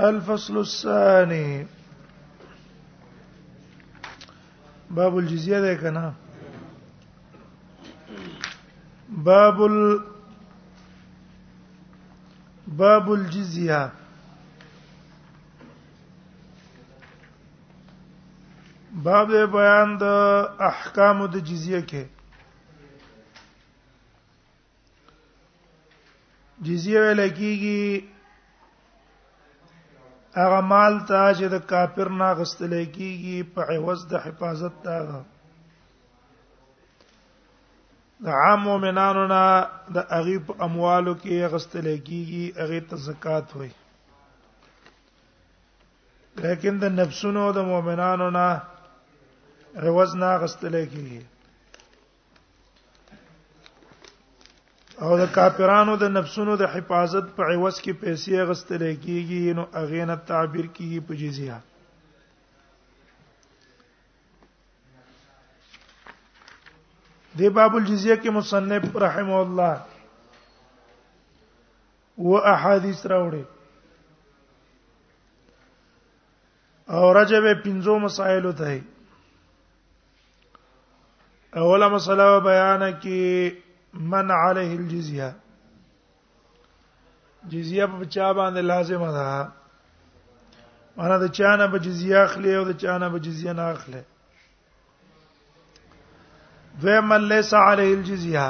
الفصل الثاني باب الجزيه ده کنه باب ال باب الجزيه باب بیان د احکام د جزیه کې جزیه ویل کیږي هغه مال ته چې د کافر نه غستل کیږي په عوض د حفاظت دا د عام مؤمنانو نه د اغي په اموالو کې غستل کیږي اغه ته زکات وایي لیکن د نفسونو د مؤمنانو نه روز نه غستل کیږي او د کافرانو د نفسونو د حفاظت په عوض کې پیسې غستل کیږي نو اغینه تعبیر کیږي په جزیه دی باب الجزیه کې مصنف رحم الله و احادیث راوړي او رجب پنځو مسائل ته اوله مسله بیان کی من علیه الجزیه جزیه په چا باندې لازمه ده معنی د چانه به جزیه اخلي او د چانه به جزیه نه اخلي دویم لیس علیه الجزیه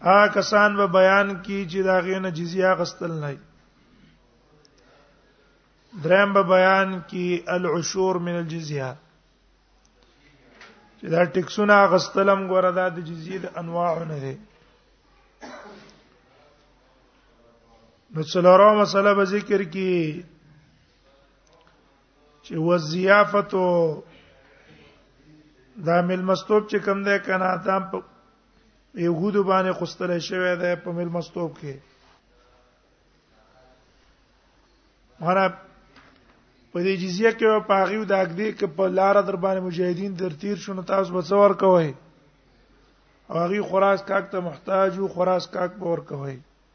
آ کسان به بیان کی چې دا غینه جزیه غستل نه دریم به بیان کی العشور من الجزیه چې دا ټیکسونه غستلم ګوره دا د جزیه د انواع نه دي نو څلورو مسله به ذکر کی چې وزیافتو دا مل مستوب چې کم ده کنه دا يهودو باندې خوستل شوی ده په مل مستوب کې مهره په دې جزیه کې په هغه د اګدې کې په لار در باندې مجاهدین در تیر شونه تاسو به څور کوی او هغه خراس کاک ته محتاج او خراس کاک به ور کوی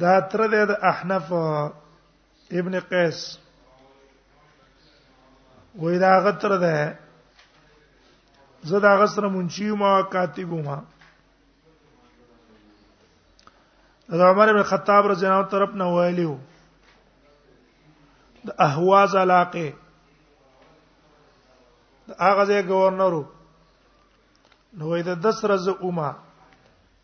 دا تر دې د احنف ابن قیس وې دا غتر ده زه دا غسر منشي ما کاتب ما دا عمر بن خطاب رضی الله عنه طرف نه ویلیو د اهواز علاقه هغه ځای گورنرو نو د دسر ز اومه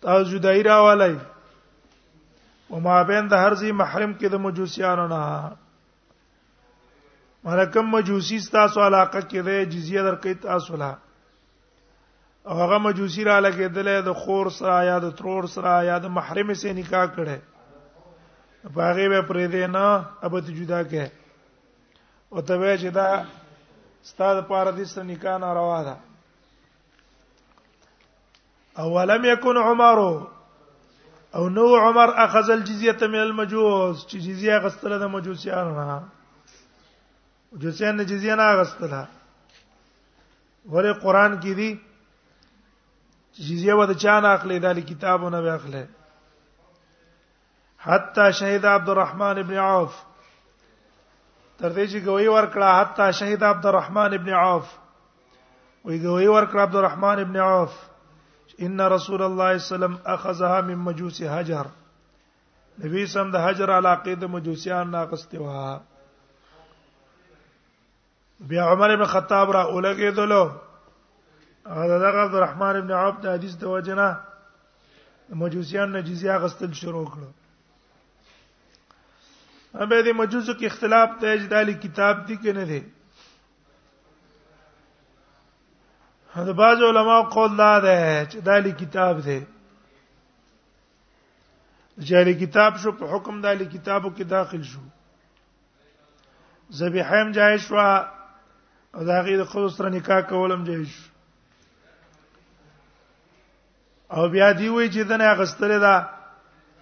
تاسو جدای راوالای او ما بین د هر ځای محرم کې د مجوسیانو نه مرکم مجوسی تاسو علاقه کې ده جزیه درکې تاسو لا او هغه مجوسی را لګیدل د خور سره یا د ترور سره یا د محرم سره نکاح کړي په هغه به پرې ده نه ابد جدا کې او ته وې چې دا ستاد پاره دې سره نکاح ناروا ده اولم یکن عمر او نو عمر اخذ الجزيه من المجوس چې جزيه غستله د مجوسیانو نه مجوسیان نه جزيه نه غستله ورې قران کې دي جزيه ود چا نه اخلي د کتابونو به اخلي حتا شهید عبد الرحمن ابن عوف تر دې چې گوي ورکړه حتا شهید عبد الرحمن ابن عوف وی گوي ورکړه عبد الرحمن ابن عوف ان رسول الله صلی الله علیه وسلم اخذها من مجوس حجر نبی سم د حجر علاقه د مجوسیان ناقصته وها بیا عمر ابن خطاب را اولګېدلو هغه دغه عبدالرحمن ابن عوف د حدیث د وجنه مجوسیان نه جزیه غستل شروع کړو به د مجوسو کې اختلاف ته اجدالي کتاب دي کې نه دي دا بعض علما قول لا ده چې دالي کتاب دی جالي کتاب شو په حکم دالي کتابو کې داخل شو ذبیحه هم جایز شو او دا غي د خود سره نکاح کولم جایز شو او بیا دی وی چې دنه غستره ده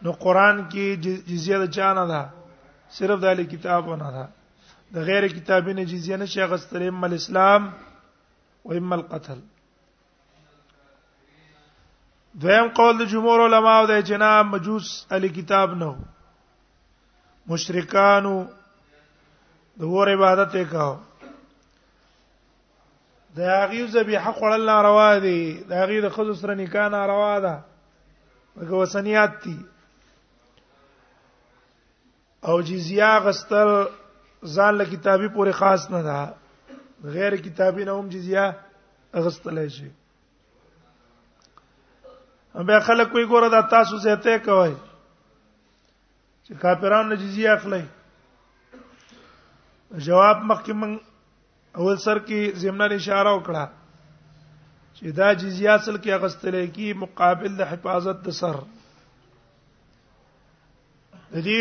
نو قران کې جزیه د چانه ده صرف د اهل کتابونه ده د غیر کتابینه جزیه نشه غستره اما الاسلام و اما القتل دویم قول د جمهور علما او د جناب مجوس اهل کتاب نه مشرکانو د ور عبادت وکاو د هغه ذبیح خړل الله روا دي د هغه د خود سره نکاح نه روا ده هغه وسنیات دي او جزیه غستل ځان له کتابي پورې خاص نه ده غیر کتابي نه هم جزیه غستل شي بیا خلک کوئی ګوره دا تاسو زه ته کوي چې کافرانو نه جزیه اخلي جواب مخکې من اول سر کې زمنا اشاره وکړه چې دا جزیه اصل کې اغستل کی مقابل د حفاظت د سر د دې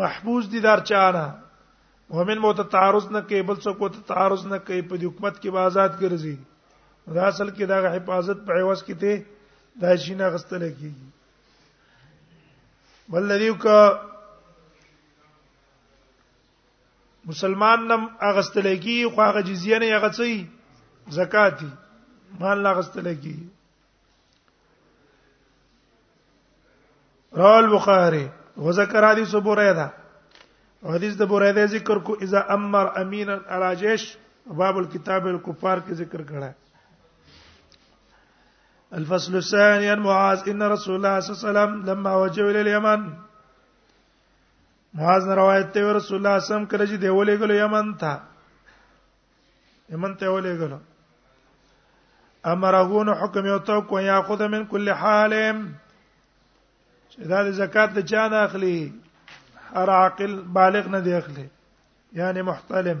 محبوس دي دار چانه مؤمن مو ته تعارض نه کوي بل څوک ته تعارض نه کوي په حکومت کې آزاد ګرځي دا اصل کې دا حفاظت په عوض کې ته دا شینه غستل کیږي بل لريو ک مسلمان نم اغستل کی خو هغه جزیه نه هغه چي زکات مال لا اغستل کی رواه البخاري وذكر حديث ابو هريره حدیث د ابو هريره ذکر کو اذا امر امينا على جيش باب الكتاب الكفار کې ذکر کړه الفصل الثاني عن معاذ ان رسول الله صلى الله عليه وسلم لما وجه الى اليمن معاذ نے روایت ته رسول الله صلی الله علیه وسلم کله چې دی ولې غلو یمن ته یمن ته ولې غلو امرغون حکم یو تو کو یاخذ من کل حال چې دا د زکات د چا نه اخلي هر عاقل بالغ نه دی اخلي یعنی محتلم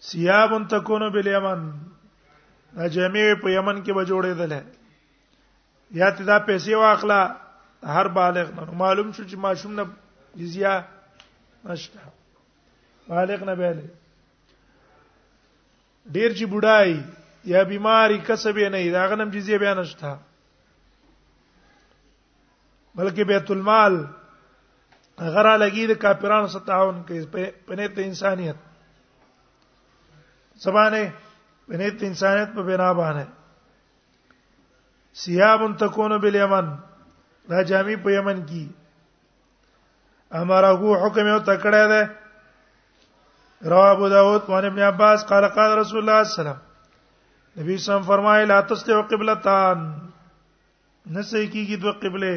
ثياب تكون باليمن دا جامع په یمن کې به جوړېدل یا ته دا پیسې واخلا هر بالغ نه معلوم شو چې ماشوم نه جزیه نشته بالغ نه به ډیر چې بډای یا بیماری کسب نه دا غنم جزیه بیان نشته بلکې بیت المال غره لګي د کافرانو سره تعاون کوي په نیت انسانيت زبانه په نیت انسانيت په بنا باندې سیاب تکون بالیمن دا جامع په یمن کې امره حکم یو تکړه ده رواه ابو داود وان ابن عباس قال قال رسول الله صلی الله علیه وسلم نبی صلی الله علیه وسلم فرمایي لا تستو قبلتان نه صحیح کیږي دوه قبله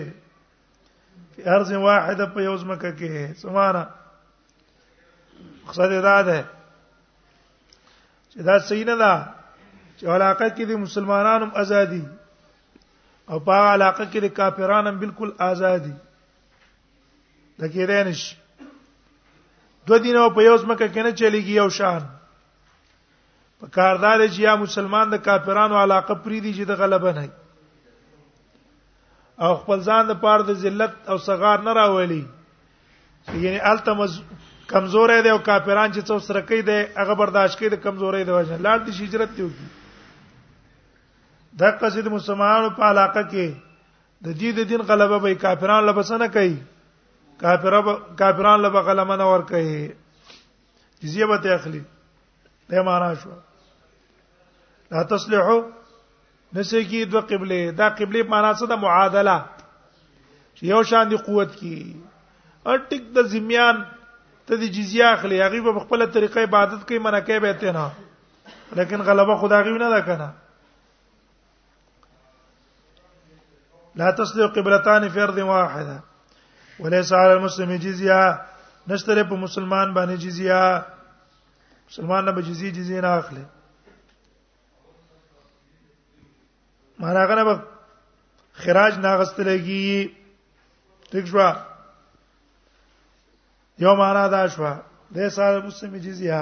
په ارز واحده په یو ځمکه کې سمانه مقصد دا ده چې دا صحیح نه ده چې علاقه کې د مسلمانانو ازادي او په علاقه کې د کافرانو بالکل ازادي د کېدای نشي دوه دینه په یو ځمکه کې نه چلیږي یو شان په کاردار چې یا مسلمان د کافرانو علاقه پری دي چې د غلبه نه او خپل ځان د پاره د ذلت او صغار نه راولي یعنی التمز کمزورې ده او کافران چې څو سره کوي ده هغه برداشت کوي د کمزورې ده وجه لاړ دي هجرت دی وکي د قصید مسلمانانو په علاقه کې د دې د دین غلبه به کافرانو لبسنه کوي کافر کافرانو لبه غلمنه ور کوي جزیه به ته اخلي دا معنا شو لا تصلحو نسې کی دو قبله دا قبله معنا څه د معادله چې یو شان دی قوت کی ار ټیک د زمیان ته د جزیه اخلي هغه په خپل طریقې عبادت کوي منکه به ته نه لیکن غلبه خدای نه ده کنه لا تصلي قبلتان في ارض واحده وليس على المسلم جزيه نشتره په مسلمان باندې جزيه مسلمان نه جزيه جزيه نه اخلي مانا غنه به خراج نه غستلږي ٹھیک شو یو معنا دا شو د سال مسلم جزيه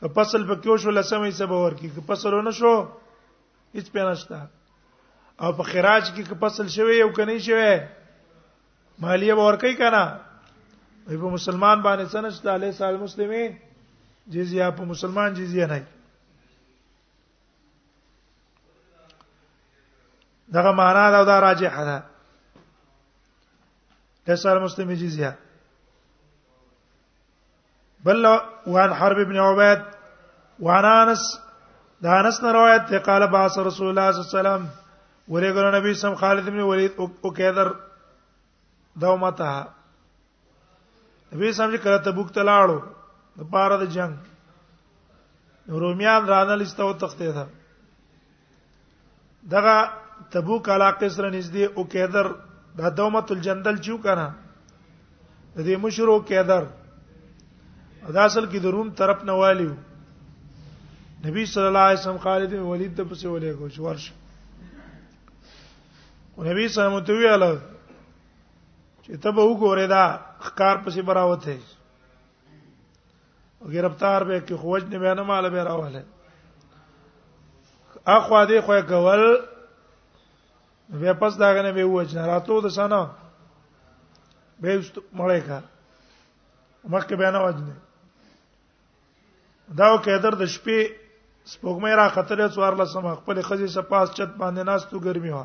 که فصل پکې وشو لسمې سبب ورکی که فصل ونه شو هیڅ پیناشتا او په خراج کې که فصل شوی یو کني شوی مالیه ورکی کنه وي په مسلمان باندې سنشت علی سال مسلمه جزیه په مسلمان جزیه نه دغه معنا دا, دا راجح ده لسال مسلمه جزیه بل وان حرب ابن عبید وان انس دا انس نه روایت ته قال باس رسول الله صلی الله علیه وسلم ولګره نبی سم خالد ابن ولید او کیدر دومته نبی سم چې کله تبوک ته لاړو د پاره د جنگ رومیان رانل استو تخته ده دغه تبوک علاقه سره نږدې او کېدر د دومت الجندل چیو کنه د دې مشرو کېدر دا اصل کې د روم طرف نه والیو نبی صلی الله علیه وسلم خالد بن ولید د پسې ولې کو چې ورشه او نبی صلی الله علیه وسلم ته ویل چې ته به وګورې دا ښکار پسې براوته گرفتار به کې خوج نه بیان مال به راواله اخوا دې خو کول بیا پس داغه نه به وځ نه راتو د سنا به مړې کا مخکې بیان وځنه دا کېدر د شپې سپوږمۍ را خطرې څوار لسمه خپل خزي سپاس چت باندې ناستو ګرمي وا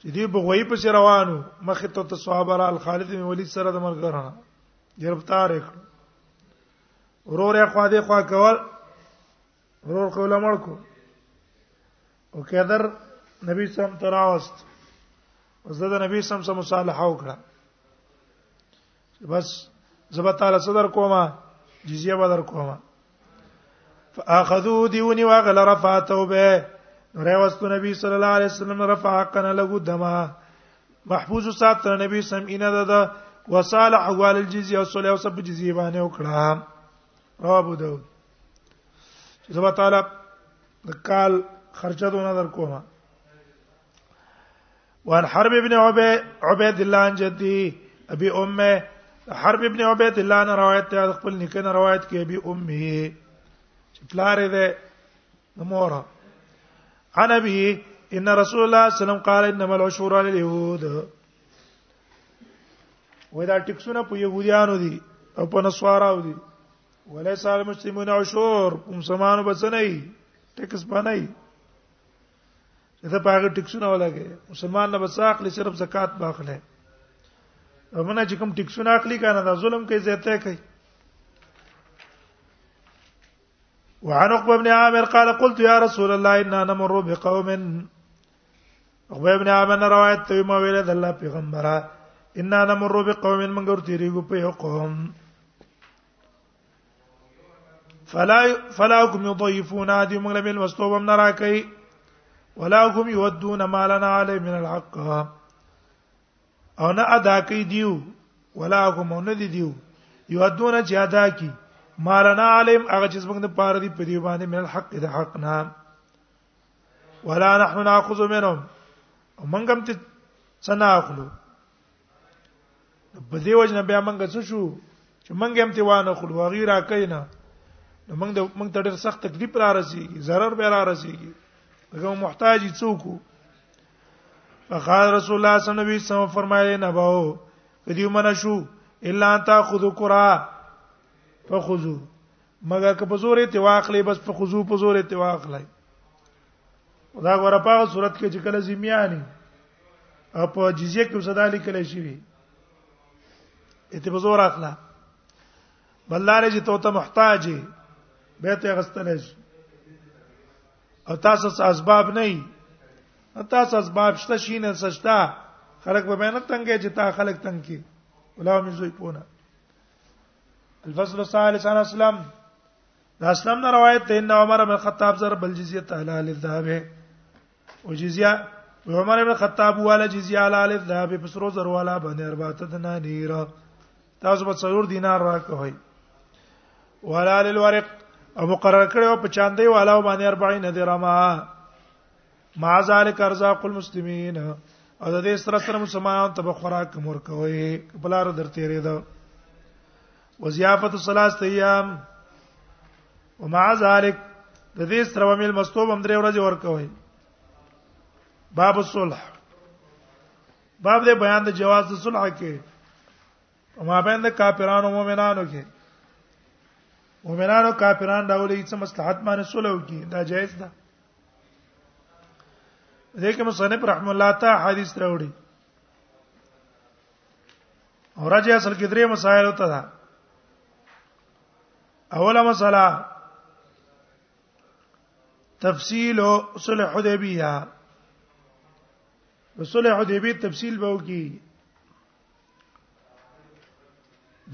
چې دی په غوي په روانو مخه ته تصوابر الخالد بن ولید سره د مرګرانه گرفتار کړ ورور یې خوا دې خوا کول ورور کو لمړ کو او کېدر نبی سم تراوست زده نبی سم سم مصالحه وکړه بس زبا تعالی صدر کوما جزیه بدر کوما فاخذو دیونی واغل رفع توبه رواست نبی صلی الله علیه وسلم رفع قنا له دما محفوظ سات نبی سم ان دد وصالح وال الجزیه او صلی او سب جزیه باندې وکړه رواه ابو داود زبا تعالی د کال خرچه دونه در کومه وان حرب ابن عبيد عبيد الله عن جدي ابي امه حرب ابن عبيد الله نه روایت ته خپل نکنه روایت کې ابي امه چې پلار دې نموره عن ابي ان رسول الله صلی الله علیه وسلم قال انما العشور على اليهود وای دا ټیکسونه په يهوديانو دي او په نسواراو دي ولې سال مسلمانانو شور مسلمانانو بس نه ای ټیکس باندې دا په هغه ټیکسونه ولګي مسلمان نه بساق لې صرف زکات باخله ومنه چې کوم ټیکسونه اخلي کنه دا ظلم کوي زیاته کوي وعن عقبه بن عامر قال قلت يا رسول الله اننا نمر بقوم عقبه بن عامر روایت ته ما ویل د الله پیغمبره اننا نمر بقوم من ګور تیریګو په یو قوم فلا فلا کوم یضيفون دی موږ له مل مستوبم نه راکې ولا هم يودون ما لنا عليه من الحق او نه ادا کوي دیو ولا هم نه دی دیو يودون چې ادا کی ما لنا عليهم هغه چې موږ د پاره دی په دی باندې من الحق د حق نه ولا نحن ناخذ منهم ومنګم ته څنګه اخلو په دې وجه نه بیا موږ څه شو چې موږ هم تی وانه خلو غیر راکینا نو موږ د موږ ته ډېر سخت تکلیف را رسیږي zarar به را رسیږي هغه محتاج څوک فقال رسول الله صلی الله علیه وسلم فرمایلی نه باو کدی من شو الا ان تاخذ قرا فخذو مګر که په زور ته واخلې بس په خضوع په زور ته واخلې دا غره په صورت کې چې کله زمیانی او په جزیه کې صدا لیکل شي وي اته په زور اخلا بلاره چې ته ته محتاج به ته غستل شي او تاسو اسباب نه یي تاسو اسباب شته شي نه سجدا خلک به مهنت تنګي چې تا خلک تنګي ولا مې زوی پونه الفصل الثالث عن اسلم دا اسلم نه روایت ته ان عمر بن خطاب ضرب الجزيه على اهل الذهب وجزيه عمر بن خطاب والا جزيه على اهل الذهب بسرو زر والا باندې اربعه دنانير تاسو به څلور دینار راکوي ولا للورق او مقرر کړو په چاندې والا باندې 40 درهم ما ذالک ارزاق المسلمین او د دې سره سره مسلمانان ته خوراک مور کوي بلار در تیرې ده وزیافت الصلاه ایام ومع ذلك د دې سره ومیل مستوب هم درې ورځې ور کوي باب الصلح باب دې بیان د جواز الصلح کې په مابین د کافرانو او مؤمنانو کې مؤمنانو کافرانو راولې چې مصلحت باندې سولو کې دا جایز ده ځکه مصنف رحم الله تعالی حدیث راوړي او راځي اصل کې درې مسائل وته ده اوله مسله تفصیل صلح حدیبیه صلح حدیبیه تفصیل به وکي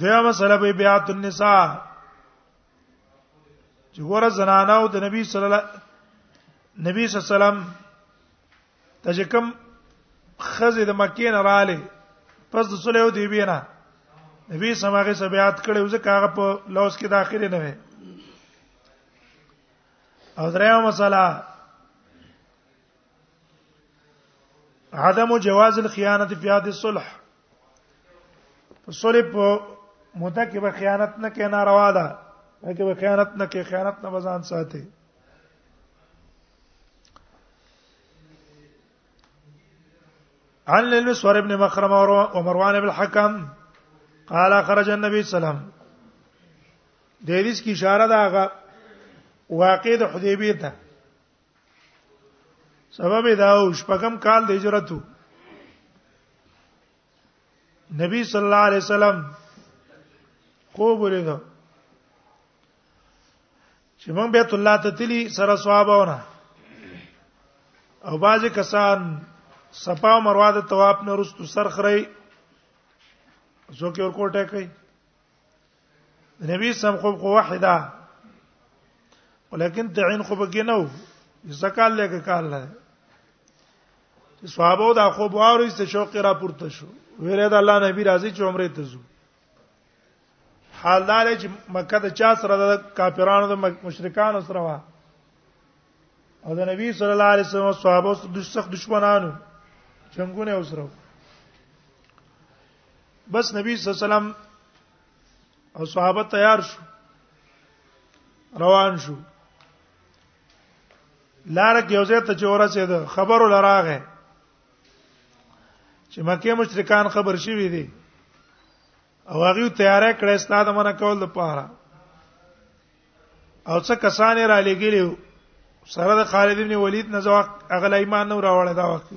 دغه مسله به بیات النساء چې ګوره زنانه او د نبی صلی الله نبی صلی الله علیه وسلم تجکم خزه د مکې نه رااله پس د صلح او دی بینه نبی سماغه سبيات کړي او ځکه هغه په لوس کې داخل نه وي او درېو مسله عدم جواز الخيانه في هذه الصلح صلح په موده کې به خیانت نه کینا روا ده هغه به خیانت نه کې خیانت نه بزان ساتي عن للمسور ابن مخرم ومروان ابن الحكم قال خرج النبي صلى الله عليه وسلم د حدیث کی اشاره ده هغه واقع د حدیبیه ته سبب دا او شپږم کال د هجرت نبی صلی الله علیه وسلم خوب ولید چې موږ بیت الله ته تلی سره صحابهونه او باز کسان صفا او مروه د طواف نه رستو سر خړی څوک ور کوټه کوي نبی سم خو کو واحده ولیکن تعین خو بګی نو زکال لکه کال نه صحابه دا خو بوارو است شوق را پورته شو ویره د الله نبی راضی چې عمره ته زو حال دار چې مکه د چا سره د کافرانو د مشرکانو سره وا او د نبی صلی الله علیه وسلم صحابه د سخت دشمنانو څنګه نه اوسره بس نبی صلی الله علیه وسلم او صحابه تیار شو روان شو لار کې اوځه ته چوره سي ده خبر لراغه چې مکه مشرکان خبر شي وي دي او هغه تیارې کړې ستاده منه کول د پاره او څه کسان را لګیلو سره د خالد ابن ولید نه ځوخ اغل ایمان نو راوړل دا وخت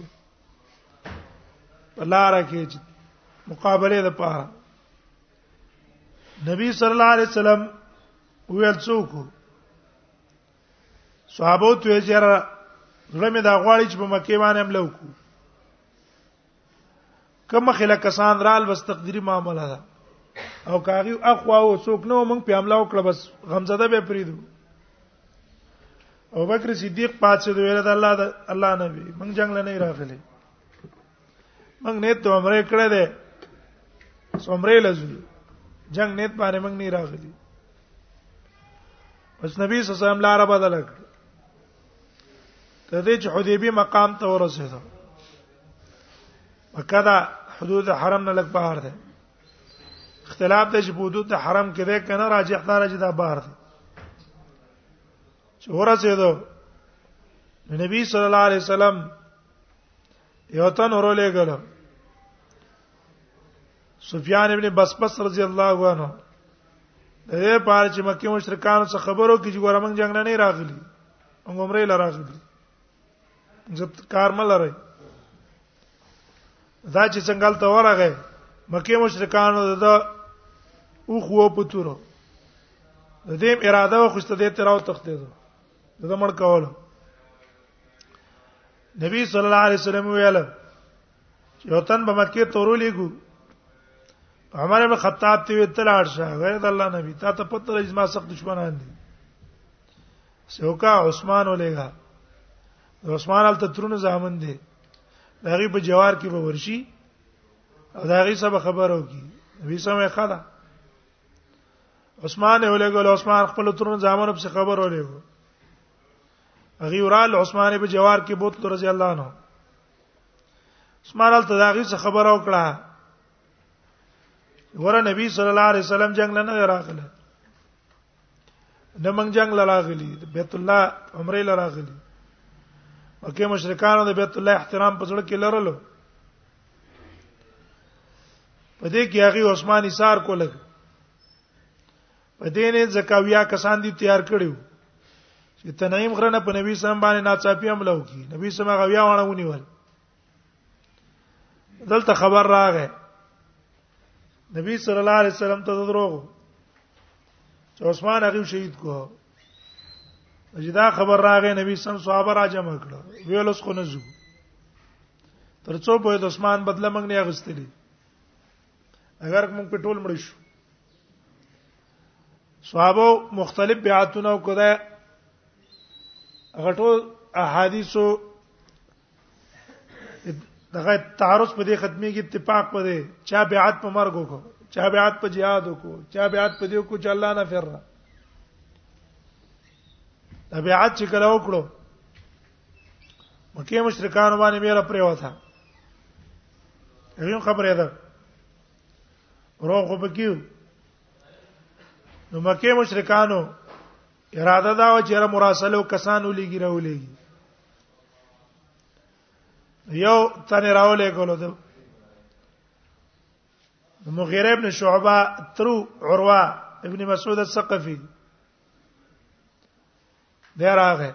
لار کې مقابله ده په نبی صلی الله علیه وسلم ویل څوک صحابو ته یې چیرې لمه دا غواړي چې په مکه باندې حمله وکړي کوم خله کسان رال بس تقديري معاملې ده او کاغي اخوا او څوک نو موږ په عمله وکړه بس غمزده به پریدو او بکر صدیق پاتې دی ویل د الله د الله نبی موږ جنگ لنه راغلي موږ نه ته عمره کړه ده عمره لزو جنگ نیت باندې موږ نه راغلي بس نبی صلی الله علیه وسلم لار بدل کړ تر دې چې حدیبی مقام ته ورسېدو مکه دا حدود حرم نه لګ بهر ده اختلاف د حدود حرم کې ده کنه راجح دا راجح دا بهر ده چې ورسېدو نبی صلی الله علیه وسلم یو تن ورولې غلو سفیان ابن بسبس رضی الله عنه د دې پاره چې مکه مشرکانو څخه خبرو کې چې ګوره موږ جنگ نه راغلي موږ عمره لاره راغلي زه کار مل لري دا چې څنګه تل ورغه مکه مشرکانو د او خو په تورو د دې اراده خوسته دې تراو تخته ده دا مړ کوله نبی صلی الله علیه وسلم ویل یو تن به مکه تورو لګو عمر ابن خطاب ته ویتل ارشه غیر الله نبی تا ته پته لري ما سخت دشمنان دي سوکا عثمان ولېګا عثمان ال تترون زامن دي دغه په جوار کې به ورشي او دغه سب خبرو کی نبی سمه خدا عثمان ولېګا عثمان خپل ترون زامن په خبر ولېګو هغه ورال عثمان په جوار کې بوت رضی الله عنه سمارل ته داغي څه خبر او کړه ور نبی صلی الله علیه وسلم جنگ نه راغله نه موږ جنگ لراغلی بیت الله عمره لراغلی مکه مشرکانو د بیت الله احترام په ځړه کې لرلو په دې کې هغه عثماني سار کولګ په دې نه زکاویا کسان دي تیار کړیو چې تنعیم غرنه په نبی سم باندې ناڅاپي حمله وکړي نبی سم هغه بیا وانه ونیول دلته خبر راغې نبی صلی الله علیه وسلم ته دروغ چې عثمان هغه شهید کو چې دا خبر راغې نبی سم صحابه را جمع کړو ویل اوس کو نه زو ترڅو په عثمان بدله مګنی اغستلی اگر موږ په ټول مړ شو صحابه مختلف بیعتونه او کده غټو احادیثو دغه تعارض په دې ختمي کې اتفاق په دې چا بیعت په مرګ وکړو چا بیعت په jihad وکړو چا بیعت په دې وکړو چې الله نه فرره بیعت چې کله وکړو مکه مشرکان باندې میرا پرې وتا یو خبره ده روغ په کیو نو مکه مشرکانو اراده دا و چې را مراسله کسانو لګی راولې یو تن راولې کولو ته مغیره ابن شعبہ ترو عروه ابن مسعود الثقفي دی راغی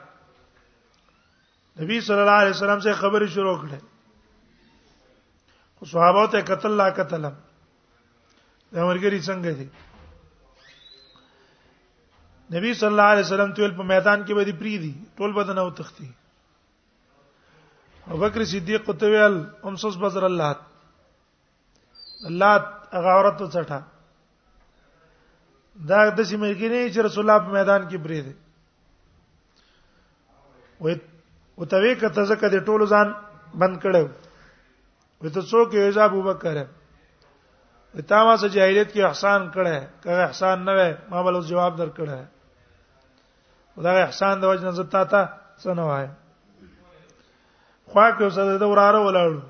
نبی صلی الله علیه وسلم سره خبرې شروع کړې خو صحابه ته قتل لا قتل د امرګری څنګه دي نبی صلی الله علیه وسلم تل په میدان کې باندې پری دي ټول بدن او تختی ابو بکر صدیق ته ویل هم سوس بزر الله لات هغه عورت وڅټه دا د سیمه کې نه چې رسول الله په میدان کې برید وي او ته وی کته زکه د ټولو ځان بند کړو وي ته څوک یې ځا ابو بکر تا ما سره جاهلیت کې احسان کړه کغه احسان نه وې ما بل جواب در کړه دا احسان د وجه نه زتا تا څه نه وای خو کې اوس د وراره ولاړو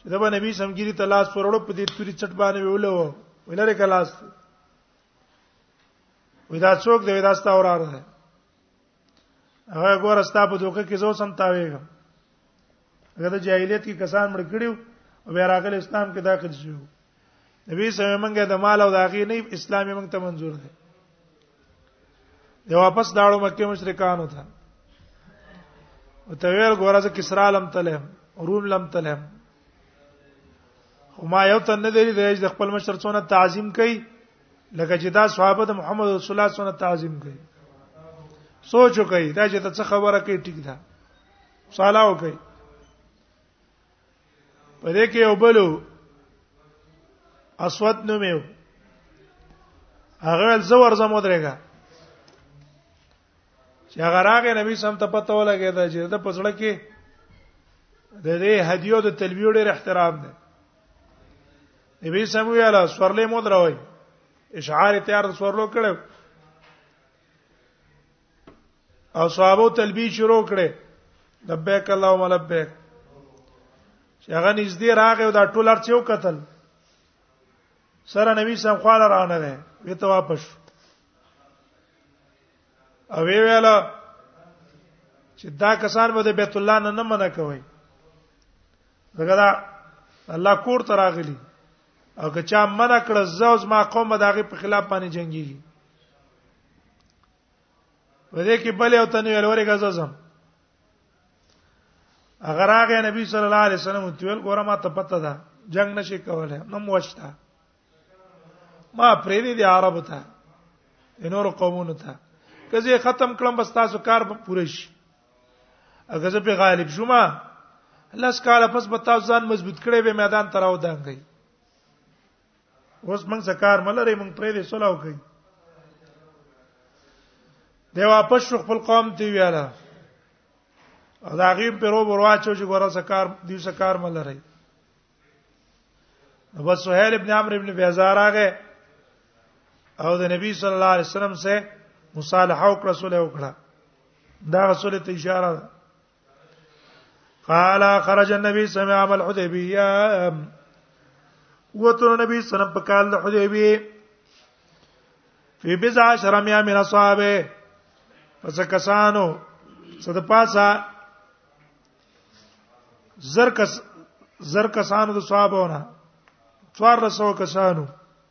چې دا به نبی سمګيري ته لاس ورړو په دې توري چټ باندې ویلو ولره کلاس ودا څوک دی ودا ستا وراره ده هغه ګور ستا په دوکه کې زو سم تاویږم هغه د جاهلیت کې کسان مړ کړیو او بیا راغل اسلام کې داخل شو نبی صلی الله علیه وسلم د مال او د هغه نه اسلامي موږ ته منزور دی دی واپس داړو مکه مشرکان وته او ته ویل ګوره زه کسرا لم تلم روم لم تلم خو ما یو تن نه دی د خپل مشر څونه تعظیم کوي لکه چې دا صحابه د محمد رسول الله څونه تعظیم کوي سوچ وکړئ دا چې ته څه خبره کوي ټیک ده صلاح وکړئ پدې کې یو بلو اسود نو میو هغه زور زمو درېګا چې هغه راغی نبی سم ته پته ولګی دا چې د پسړه کې د دې هدیو د تلبیو ډېر احترام دی نبی سم ویاله سورلې مو دروي اشعار تیار سورلو کړو اصحابو تلبیه شروع کړي لبیک اللهم لبیک چې هغه نږدې راغی او دا ټول ارڅ یو قتل سره نبی سم خواله رانه ده وی ته واپس او وی ویلا چې دا کسان به د بیت الله نه نه منع کوي دغه دا الله کور ته راغلی او که چا منع کړ زوز ما قوم دغه په خلاف باندې جنگي په دې کې بل یو تنو ولورې غزم اگر هغه نبی صلی الله علیه وسلم تول ګوره ما ته پته ده جنگ نشي کولای نو موشتا ما پرې دې عربو ته انور قومونو ته کزه ختم کړم بس تاسو کار به پوره شي اگر زه په غالب شوم لاس کال پس به تاسو ځان مضبوط کړئ به میدان تراو دانګي اوس موږ څه کار ملره موږ پرې دې سلاو کوي دی واپس شو خپل قوم ته ویاله او دا غیم پر اور واچو چې ګوره څه کار دې څه کار ملره نو بس سہیل ابن عمرو ابن بیزار هغه او د نبی صلی الله علیه وسلم سره مصالحه وکړه سره وکړه دا رسول ته اشاره ده قال خرج النبي صلى الله عليه وسلم الحديبيه وتر نبی صلی الله علیه وسلم په کال د حدیبیه فی بضع شرمیا من اصحابه پس کسانو صد پاسا زر کس زر کسانو د صحابهونه څوار رسو کسانو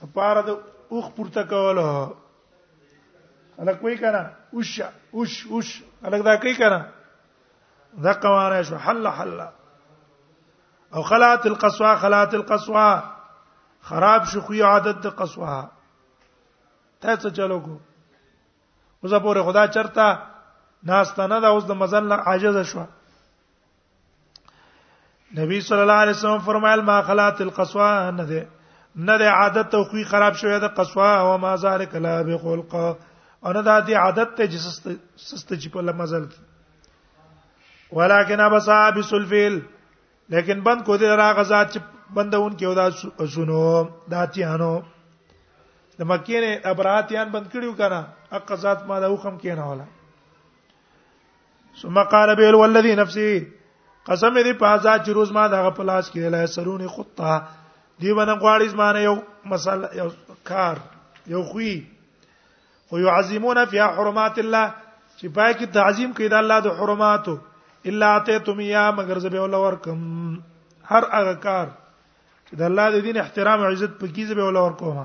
د پاره د اوخ پورته کوله الک وای کنه اوش اوش اوش الک دا کوي کنه دا قوانه شو حل حل او خلات القصوا خلات القصوا خراب شو خو عادت د قصوا ته څه چلو کو اوس پورې خدا چرتا ناس ته نه دا اوس د مزل عاجز شو نبی صلی الله علیه وسلم فرمایل ما خلات القصوا نه ده نه ده عادت او خوې خراب شوی ده قصوا او ما ذالک لا بخلق او نه ده دې عادت ته چې سست سست چې په لمزل کی ولکن ابصا بسلفیل لیکن بند کو دې را غزاد چې بندون کې ودا شنو داتیانو د مکې نه ابراتیان بند کړیو کنه اقزات ما دا حکم کینه ولا ثم قال به والذي نفسي قسم دې په ذات چې روز ما دغه پلاس کې لا سرونی خطه دی باندې غواړي زمانه یو مسله یو کار یو خوې خو يعظمون فی حرمات الله چې پای کې تعظیم کوي د الله د حرماتو الا اتیتم یا مگر زبه ول ورکم هر هغه کار چې د الله د دین احترام او عزت پکې زبه ول ورکوم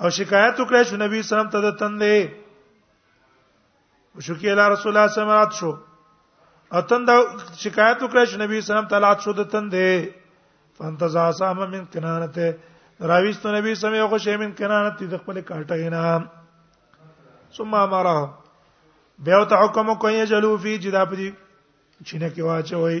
او شکایت وکړ چې نبی سلام ته د تندې شو کې الله رسول الله سمات شو اتن دا شکایت وکړ چې نبی سلام تعالی شو د تندې فانتزا سام من کنانته راويست نبی سم یو خو شیمن کنانته د خپل کاټه نه ثم امره بیا ته حکم کوي جلو فی جدا پدی چینه کې واچوي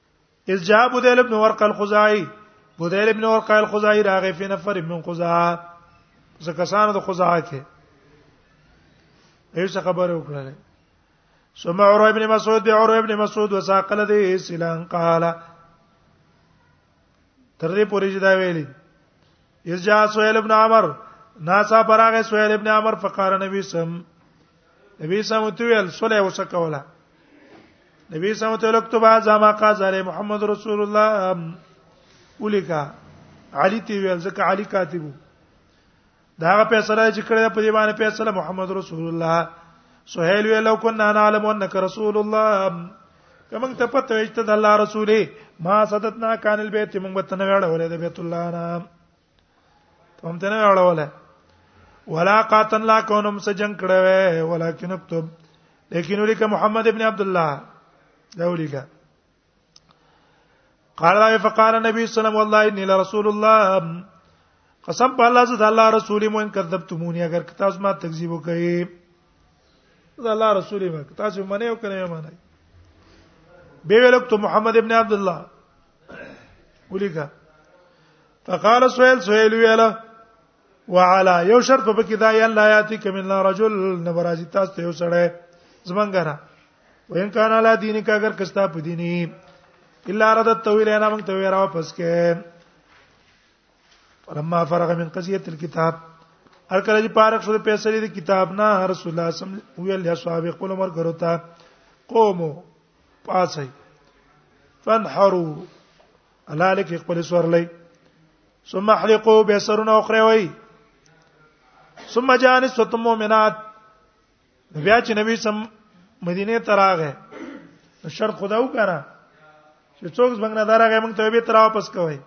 اذ جاء بدل ابن ورقه الخزاعي بدل ابن ورقه الخزاعي راغی په نفر من خزاعه زکسانو د خزاعه کې ایسه خبره وکړه ثم عروه ابن مسعود به عروه ابن مسعود وساقل دې سلام قال تر دې پورې چې دا ویلي اذ جاء سهيل ابن عمر ناسا براغه سهيل ابن عمر فقار نبی سم نبی سم ته ویل صلی وسه کولا نبی سم ته لکتب ازما قازر محمد رسول الله ولیکا علی تی ویل ځکه علی کاتبو دا هغه فیصله چې کړې په دې باندې فیصله محمد رسول الله سهيل وی لو كنا نعلم انك رسول الله کمن ته پته وي چې د الله رسولي ما صدتنا کان البيت موږ به تنه وړه ولې د بیت الله نه هم ته نه اړوله ولا قاتن لا کونم سجن کړه ولکن اكتب لیکن ولیک محمد ابن عبد الله دا ولیک قال لا فقال النبي صلى الله عليه وسلم والله اني لرسول الله قسم په الله زه د الله رسول مو ان کذبتمونی اگر تاسو ما تکذیب وکړي د الله رسول مو تاسو منه یو کنه منه به ویلک ته محمد ابن عبد الله ولیکا فقال سهيل سهيل ویلا وعلى یو شرط په کې دا یا الله یاتی کمن رجل نبرازی تاسو ته یو سړی زمنګره وین کان علی دین کا اگر کستا په دینی الا ردت تویل انا من تویل را واپس کې فلما فرغ من قضيه الكتاب هر کله چې پارک شو په سری د کتاب نه رسول الله صم ویل یا صحابه خپل عمر غرو ته قومو پاسه فنحروا الله لک خپل سورلې ثم احلقوا بسرنا اخرى وي ثم جاء نسوة مؤمنات بیا چې نبی سم مدینه ته راغی شرط خدا وکړه چې څوک څنګه نه درغه موږ ته به تر واپس کوي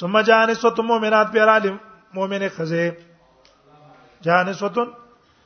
ثم جاء نسوة مؤمنات پیرا مؤمنه خزه جاء نسوة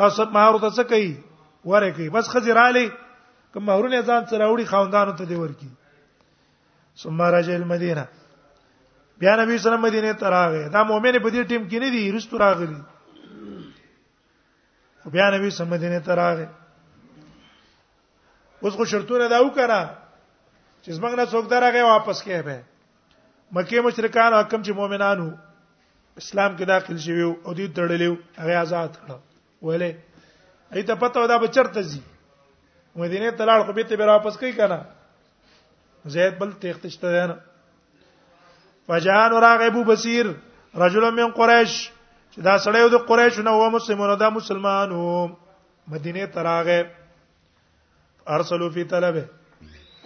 تاسو مہر ته څه کوي وره کوي بس خزراله کوم مہرونه ځان سره وړي خاوندانو ته دی ورکی ثم رجع المدینه بیا نبی صلی الله علیه وسلم مدینه ته راغی دا مؤمن په دې ټیم کې نه دی رستو راغلی بیا نبی صلی الله علیه وسلم مدینه ته راغی اوس خو شرطونه دا وکړه چې زمنګ نه څوک درغه واپس کېبه مکه مشرکان حکم چې مؤمنانو اسلام کې داخل شوی او دې تړلې هغه آزاد کړه ویلې ایته پته ودا به چرته زی مدینه تلاړ خو به ته به واپس کوي کنه زید بل تختشته ده نه فجان راغب بصیر رجل من قریش چې دا سړی د قریش نه و مسلمانو دا مسلمانو مدینه تراغه ارسلوا فی طلبه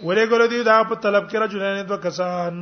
ولې ګره دی دا په طلب کې رجلان دوه کسان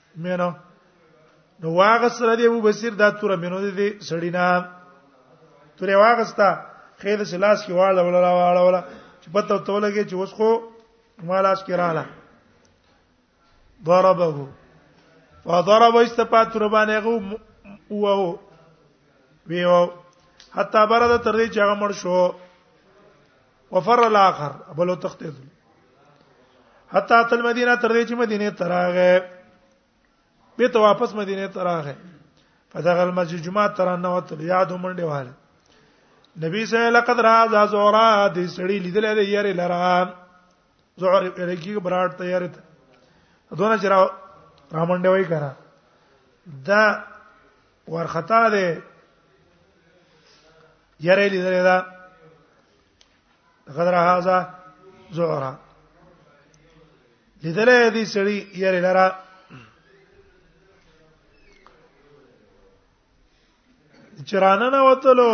مینه نو واغ سره دی ابو بصیر دا تور مینو دی سړینا تور واغستا خیر سلاس کی واړه ولا واړه ولا چې پته تو لګي چې اوس خو مالاس کې رااله ضربه فضرب استپات تور باندې غو وو ویو حتا برده تر دې چې هغه مړ شو وفر الاخر بل تختید حتا تل مدینه تر دې چې مدینه تراغه به ته واپس مدینه تراغه فدغل مسجد جمعه تر نه وته یاد منډه واره نبی صلی الله لقد را ذا زورا دې سړی لیدل دې یاره لرا زور رکی براټ ته یاره دونه چې را رامنډه وای کرا دا ورختا ده یره لیدل دا غدر هاذا زورا لیدل دې سړی یره لرا چرانه نه وتلو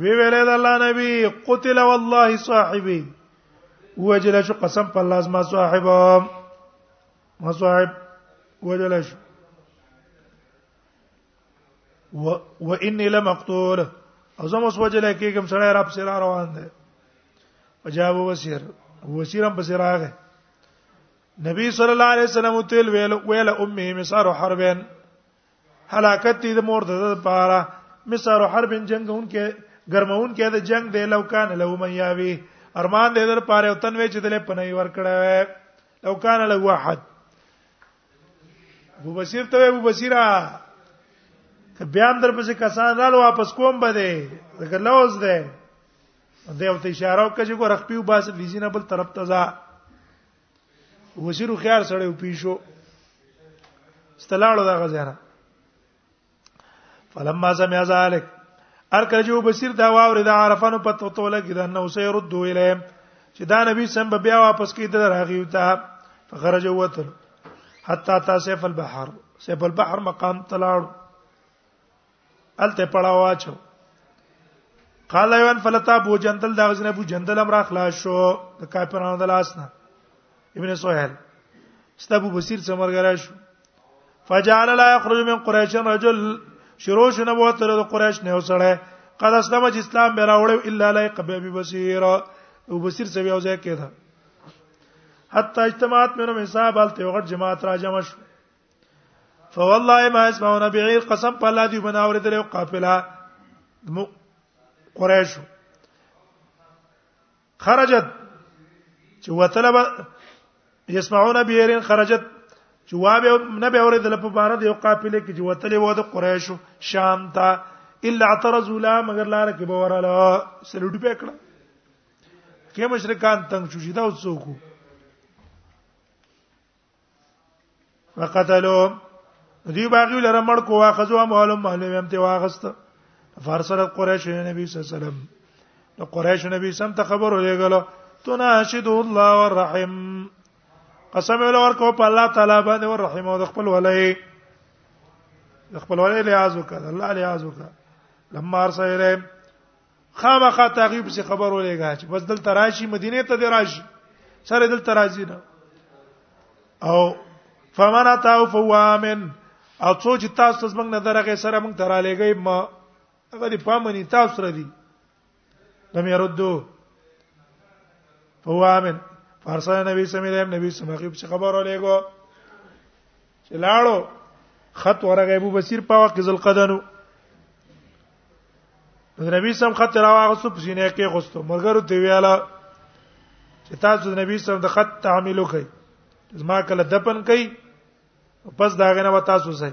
وی ویل د الله نبی قتل والله صاحبي وجل شو قسم په الله ما صاحب ما صاحب وجل شو و و انی لمقتول او زم اوس وجل کېږم سړی را پسې را روان دی وجاب وسیر وسیرم پسې راغی نبی صلی الله علیه وسلم تل ویل ویل امه مسار حربن هلاکت دې مور د پاره مسار حربن جنگون کې ګرمون کې د جنگ دی لو کان له من یاوی ارمان دې در پاره او تنوي چې دلې پنای ور کړه لو کان له واحد ابو بصیر ته ابو بصیرا که بیا هم در پسې کسان رال واپس کوم بده دا لوز ده دا یو ته اشاره وکړه چې ګور خپل باس لیزینه بل طرف ته ځه وزیرو خيار سره پیښو استلاړو دا غزره فلما سمع ذلك ارکجو بصیر دا واور دا عرفانو په توله کې دا نو سې رد ویلې چې دا نبی سم بیا واپس کې در راغی او تا فخرج وتر حتا تا سیف البحر سیف البحر مقام تلاړ الته پړاو اچو قال ایوان فلتا بو جندل دا غزنه بو جندل امر اخلاص شو د کافرانو د لاس نه ابن سهيل استابو بصير سمرګرا شو فجعل لا يخرج من قريش رجل شروع شنه وو تر قريش نه وسړی قد اسلم چې اسلام به راوړ الا لا يقبل ابي بصير ابو بصير سوي او ځای کېده حتی اجتماعات مې نو حساب حالت یو غټ جماعت را جمع شو فوالله ما اسمعون بعير قسم په الله دی بنا اوریدل او قافله قریش خرجت چې وتلب يسمعون بيرين خرجت چې وابه نه به اورېدل په بار د یو قافله کې چې وتلې و د قریشو شام ته الا اعترض لا مگر لار کې به وراله سلوټ په کړه کې مشرکان تنگ شو شي دا وڅوکو وقتلو دی باغی لره مړ کو واخذو اموالم مهلم هم ته واغست فارسل قریش نبی صلی الله علیه وسلم نو قریش نبی سم ته خبر ولېګلو تناشد الله والرحم قسم ول ورکو په الله تعالی باندې ورحم او خپل ولای خپل ولای لحاظ وکړه الله لحاظ وکړه لما ارسل خامخا تغیب څخه خبر ولېګا چې بس دلته راشي مدینه ته دی راشي سره دلته راځي نه او فمن اتاو فهو امن او څو چې تاسو زمنګ نه درغه سره موږ تر لګي ما هغه دې پامني تاسو سره دي لم يردو فهو امن فارسل نبی سمې نبی سمې خبر ولېګو چلاړو خط ورغه ابو بصیر په وخت ذل قدنو نبی سم خط راوغسو په سینې کې غوستو مګر دی ویاله چې تاسو د نبی سم د خط تعامل وکړئ زما کله دپن کئ پس دا غنه و تاسو سي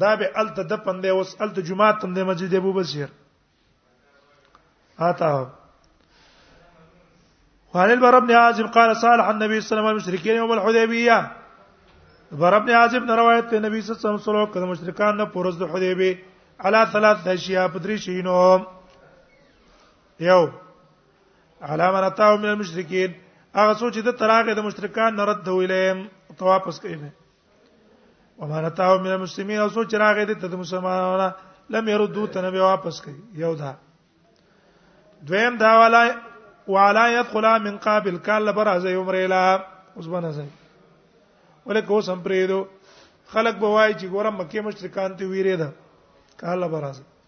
دا به الته دپن دی اوس الته جمعه تم د مسجد ابو بصیر اتا وعن البر بن عازب قال صالح النبي صلى الله عليه وسلم المشركين يوم الحديبيه بر بن عازب نے روایت ته نبی صلی الله علیه وسلم کله مشرکان نه پرز د حدیبی علا ثلاث اشیاء پدری شینو یو علامه رتاو من المشرکین هغه سوچ د تراغه د مشرکان نه رد ویلې ته واپس کړي ومرتاو من المسلمین او سوچ راغې دي ته مسلمانانو لم يردو ته نبی واپس کوي یو دا دویم دا ولا ولا يدخل من قابل کال لبر از عمره لا اوس باندې ځي ولکه اوس هم پرې دو خلک به وایي چې ګورم مکه مشرکان ته ویری ده کال لبر از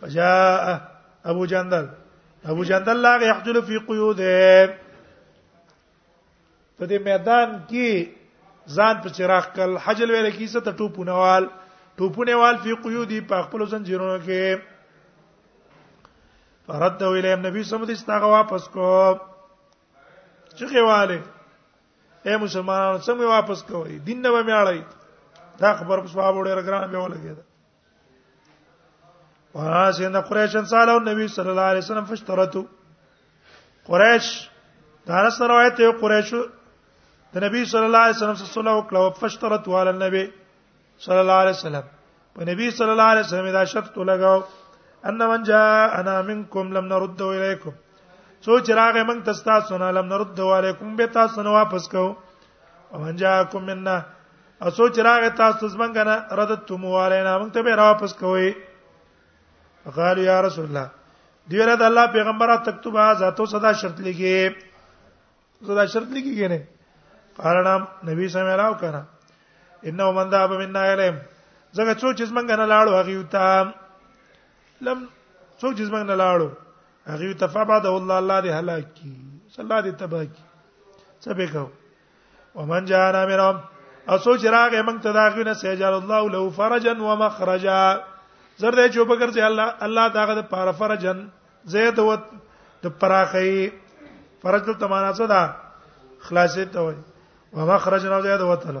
فجاء ابو جندل ابو جندل لا يحجل في قيوده په دې میدان کې ځان په چراغ کل حجل ویل کیسه ته ټوپونه وال ټوپونه وال فی قیودی په خپل زنجیرونو کې فرد ویله نبی صلی الله علیه وسلم واپس کو چې خواله اے مسلمانانو سم واپس کوی دین نه مې اړای دا خبر په صحابه ډېر ګران به ولګید وهاس ان قريش سال او نبی صلی الله علیه وسلم فشترتو قريش دا رس روایت یو قريش د نبی صلی الله علیه وسلم سره صلح وکړه فشترتو علی النبی صلی الله علیه وسلم په نبی صلی الله علیه وسلم دا شرط لګاو ان من جاء انا منکم لم نرد الیکم سوچ راغې موږ تاسو نه لم نرد الیکم به تاسو نه واپس کوو ومن جاءکم منا او سوچ راغی تاسو زمنګ نه ردتم علینا موږ ته به را واپس کوی قال یا رسول الله دی رد الله پیغمبره تکتب ذاتو صدا شرط لګي صدا شرط لګي کنه قال نام نبی صلی الله علیه وسلم انه من ذهب منا الیم زګه څو چې زمنګ نه لاړو هغه یو ته لم څوک چې زمنګ نه لاړو هغه تفا بعد الله الله دې هلاک کی صلی الله دې تبا کی څه به کو ومن جاءنا منهم اسو چې راغې موږ ته داغه نه سجل الله له فرجا ومخرجا زر دې چوپ ګرځي الله الله داغه د پاره فرجن زید و د پراخی فرج ته معنا څه ده خلاصې ته وای ومخرجا زید وتل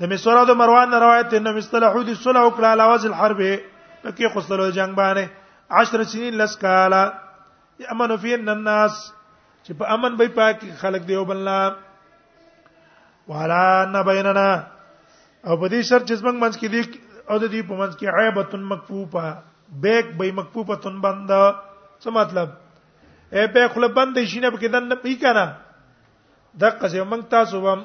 د مسوره د مروان روایت انه مستلح حدود صلح وکړه علی وجه الحرب پکې خصلو جنگ باندې 10 سنین لس کالا یامن فی الناس چې په امن به پاک خلق دی او بلنا ولا ان بیننا او په دې شرط چې څنګه منځ کې دی او د دې په منځ کې عیبتن مکفوفه بیک به مکفوفه تن بند څه مطلب اے به خپل بند شینه په کې دن نه پی کنه دغه ځای موږ تاسو وم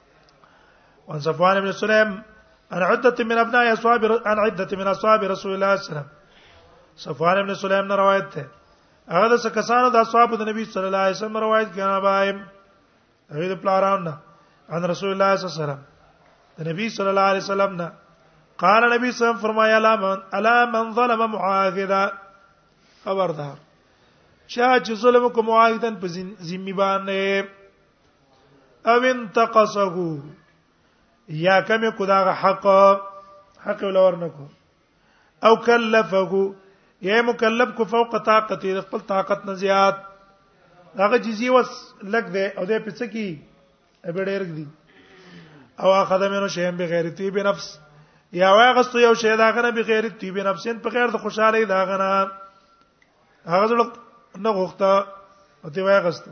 وان صفوان بن سليم ان عده من ابناء اصحاب ان عده من اصحاب رسول الله صلی الله علیه وسلم صفوان بن سليم نه روایت ده هغه د کسانو د اصحاب د نبی صلی الله علیه وسلم روایت کنا بایم هغه د پلاران نه ان رسول الله صلی الله علیه وسلم د نبی صلی الله علیه وسلم نه قال نبی صلی الله علیه وسلم فرمایا لا من الا من ظلم معاذا خبردار چا چې ظلم کوم معاهدن په ذمہ باندې او انتقصه یا کم کو دا حق حق ولور نکو او کلفه یا مکلف کو فوق طاقت د خپل طاقت نه زیات هغه جزیه وس لګ دی او د پڅ کی به ډیر دی او اخذ منه شیئا بغیر طیب نفس یا واغستو یو شی دا غنه بغیر طیب نفس په غیر د خوشاله دا غنه هغه زړه نه غوښته او تی واغستو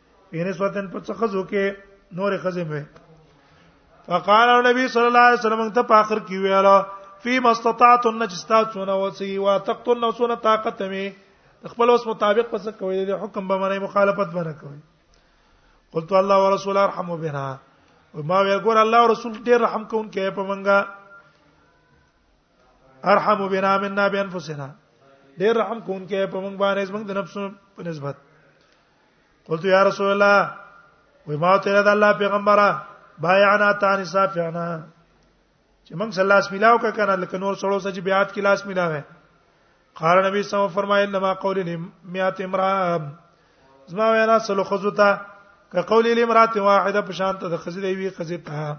پینې سوتن په څه خزو کې نور خزې مې فقال النبي صلى الله عليه وسلم ته په اخر کې ویاله فی مستطاعت النجستا سونه وسی وا تقتن سونه طاقت می خپل اوس مطابق پس کوي د حکم به منه مخالفت بنه کوي قلت الله ورسول ارحم بنا ما وی ګور الله او رسول ډیر رحم کوون کې په منګه ارحم بنا منا بانفسنا ډیر رحم کوون کې په منګ باندې زمنګ د نفسونو په نسبت قلت یا رسول الله و ما ته د الله پیغمبره بایعنا تان صافیانا چې موږ صلی الله علیه وسلم کا کنه لکه نور سړو سچ بیات کې لاس ملاوه قال نبی صلی الله علیه وسلم فرمایل لما قول لمیات امراه زما وینا سلو خزوتا که قول لمرات واحده په شان ته د خزې دی وی خزې ته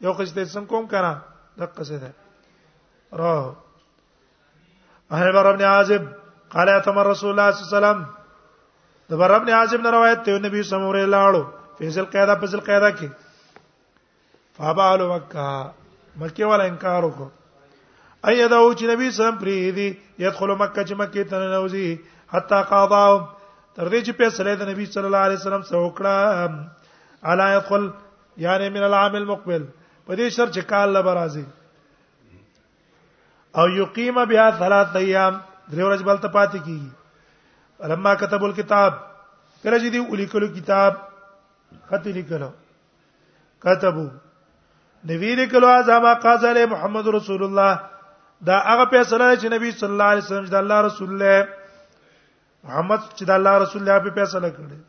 یو خزې ته څنګه کوم کنه دقه څه ده راه هي بر ابن عازب قال اتمر رسول الله صلی الله علیه وسلم د بر ابن عازب نه روایت ته نبی صلی الله علیه وسلم لاړو فیصل قاعده فیصل قاعده کې فابال وکا مکه ولا انکار وکړ اي دا او چې نبی صلی الله علیه وسلم پری دي يدخل مکه چې مکه ته نوځي حتا قضا تر دې چې فیصله د نبی صلی الله علیه وسلم سره وکړه الا يدخل یعنی من العام المقبل په دې شرط چې کال لبرازي او یقیم بها ثلاث ایام درې ورځې بل ته پاتې کیږي لما كتب الكتاب کله چې دی ولیکلو کتاب خط لیکلو كتبو نبی لیکلو ازما قازل محمد رسول الله دا هغه فیصله چې نبی صلی الله علیه وسلم د الله رسول الله محمد چې د الله رسول الله په فیصله کړي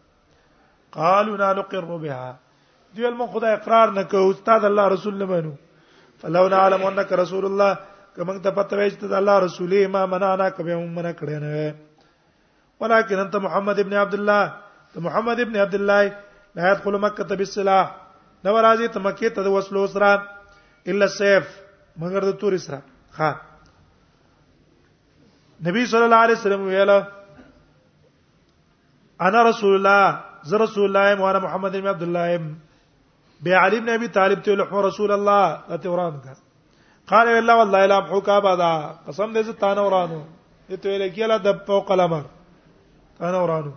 قالوا لا نقر بها دی ول مون خدای اقرار نه کوي استاد الله رسول نه منو فلو نعلم انك رسول الله کوم ته پته وای چې د الله رسول ما منانا کوي مون منه کړي نه ولكن انت محمد ابن عبد الله ته محمد ابن عبد الله لا يدخل مکه ته بالسلاح نو راځي ته مکه ته د وسلو سره الا سيف مگر د تور سره ها نبی صلی الله علیه وسلم ویل انا رسول الله ز رسول الله مولانا محمد بن عبد الله بي علي بن ابي طالب ته لحم رسول الله ته وران کا قال الله والله لا بحوك ابدا قسم دې ستانه ورانو ته ویل کیلا د په قلم انا ورانو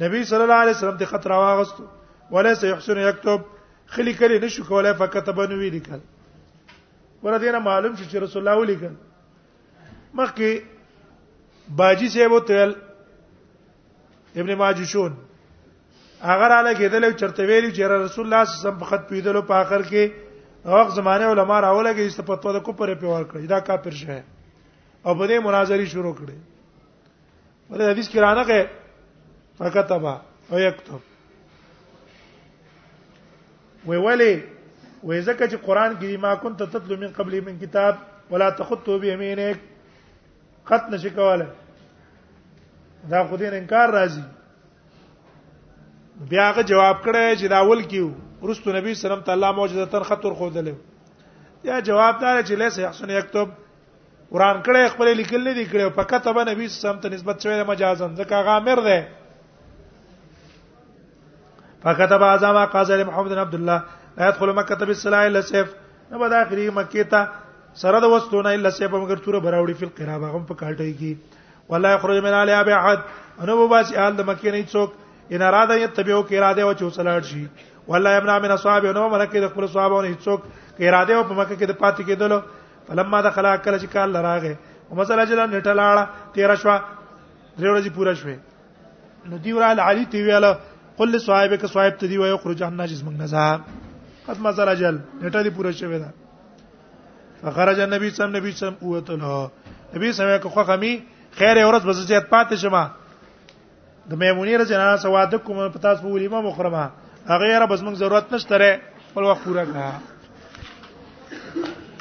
نبی صلی الله علیه وسلم ته خطر واغست وليس يحسن يكتب خلی کلی نشو کولای فقط بنوي لیکل ور دینه معلوم شي چې رسول الله ولیکل مخکې باجی صاحب وتل ابن ماجشون هغه را لګیدل چرته ویلی چې رسول الله صلی الله علیه وسلم په خط پیدلو په اخر کې هغه زمانه علما راولګي چې په توګه کو پر په ور کړی دا کافر شه او په دې مناظري شروع کړي ولې حدیث کې رانه کې فكتبا او یكتب وی ولی وی زکه چې قران کې ما كنت تتلو من قبل من کتاب ولا تخطو بيمينك خط نشي کوله دا خو دې انکار راځي بیا هغه جواب کړی چې دا اول کیو رستو نبی سلام تعالی معجزه تر خطر خو دلې یا جواب دار چې لیسه حسن یكتب وران کړي خپل لیکل نه دي کړي په کتابه نبی صلی الله علیه وسلم ته نسبت شوی مجازن ځکه هغه امر ده فكتب اعظم قاضي محمد بن عبد الله لا يدخل مكه بالسلاح الا سيف نه به داخلي مکه ته سره د وستونه الا سيف مگر تور براوړي فل قرابه هم په کاټي کې ولا يخرج من علي ابي احد انو به باسي حال د مکه نه څوک ان اراده يتبعو کې اراده و چې وسلاړ شي ولا يمنع من اصحاب انو ملکه د خپل صحابه نه څوک کې اراده او په مکه کې د پاتې کېدلو فلما دخل کله چې کال لراغه او مثلا چې دا نیټه لاړه 13 شو درې ورځې پوره شوه نو دی ورال علی تی ویل قل لصاحب ک صاحب ته دی وای خرج عنا جسم نزا قد مثلا جل نیټه دی پوره شوه دا فخرج النبي صلی الله علیه وسلم اوته نبی صلی الله علیه وسلم خو خمی خیر اورز بس زیات پاتې شمه د میمونی رضی الله عنها سواد کوم په تاسو په ولیمه مخرمه هغه را بس موږ ضرورت نشته ره خپل وخت پورا کړه